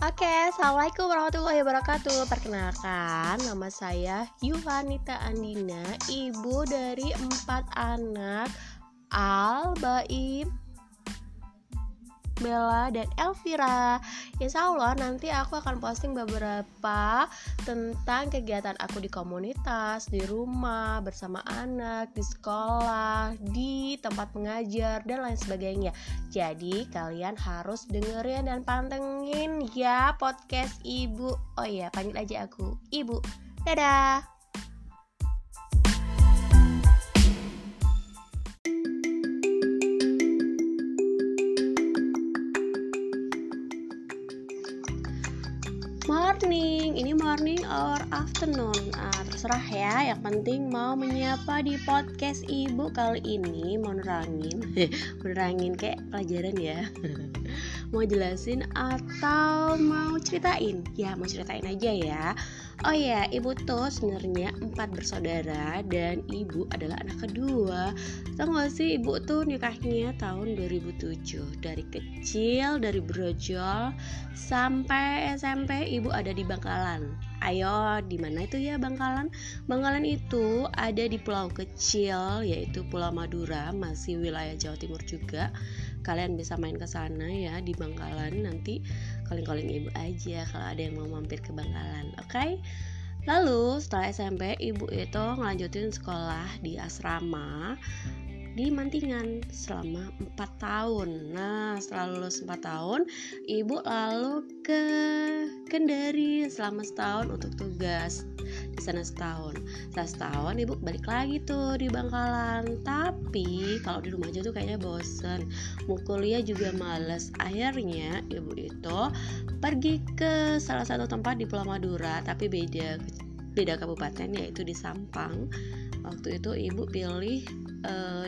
Oke, Assalamualaikum warahmatullahi wabarakatuh. Perkenalkan, nama saya Yuhanita Andina Ibu dari empat anak Al, Baim, Bella dan Elvira. Insya Allah nanti aku akan posting beberapa tentang kegiatan aku di komunitas, di rumah, bersama anak, di sekolah, di tempat mengajar, dan lain sebagainya. Jadi kalian harus dengerin dan pantengin ya podcast ibu. Oh iya, panggil aja aku ibu. Dadah morning. Ini morning or afternoon? Ah, terserah ya. Yang penting mau menyapa di podcast ibu kali ini. Mau nerangin kayak pelajaran ya mau jelasin atau mau ceritain ya mau ceritain aja ya Oh ya, ibu tuh sebenarnya empat bersaudara dan ibu adalah anak kedua. Tahu gak sih ibu tuh nikahnya tahun 2007 Dari kecil, dari brojol sampai SMP ibu ada di Bangkalan. Ayo, di mana itu ya Bangkalan? Bangkalan itu ada di pulau kecil yaitu Pulau Madura, masih wilayah Jawa Timur juga kalian bisa main ke sana ya di Bangkalan nanti calling-calling ibu aja kalau ada yang mau mampir ke Bangkalan oke okay? lalu setelah SMP ibu itu ngelanjutin sekolah di asrama di Mantingan selama 4 tahun. Nah, setelah lulus 4 tahun, ibu lalu ke Kendari selama setahun untuk tugas sana setahun. Setelah setahun ibu balik lagi tuh di Bangkalan. Tapi kalau di rumah aja tuh kayaknya bosen. Mau kuliah juga males. Akhirnya ibu itu pergi ke salah satu tempat di Pulau Madura, tapi beda beda kabupaten yaitu di Sampang. Waktu itu ibu pilih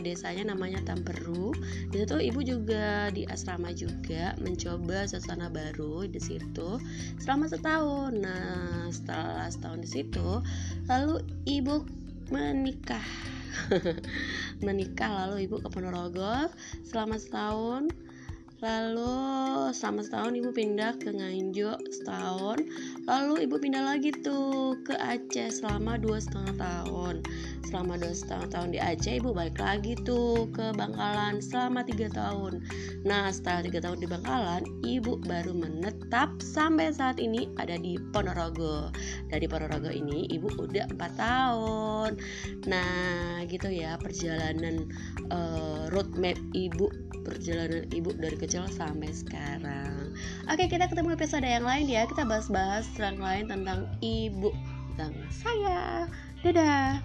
desanya namanya Tamperu. Di situ ibu juga di asrama juga mencoba suasana baru di situ selama setahun. Nah, setelah setahun di situ, lalu ibu menikah. menikah lalu ibu ke Ponorogo selama setahun lalu selama setahun ibu pindah ke Nganjuk setahun lalu ibu pindah lagi tuh ke Aceh selama dua setengah tahun. Selama dua setengah tahun di Aceh ibu balik lagi tuh ke Bangkalan selama tiga tahun. Nah setelah tiga tahun di Bangkalan ibu baru menetap sampai saat ini ada di Ponorogo. Dari Ponorogo ini ibu udah empat tahun. Nah gitu ya perjalanan uh, roadmap ibu perjalanan ibu dari kecil sampai sekarang. Oke kita ketemu episode yang lain ya. Kita bahas-bahas yang lain tentang ibu tentang saya. Dadah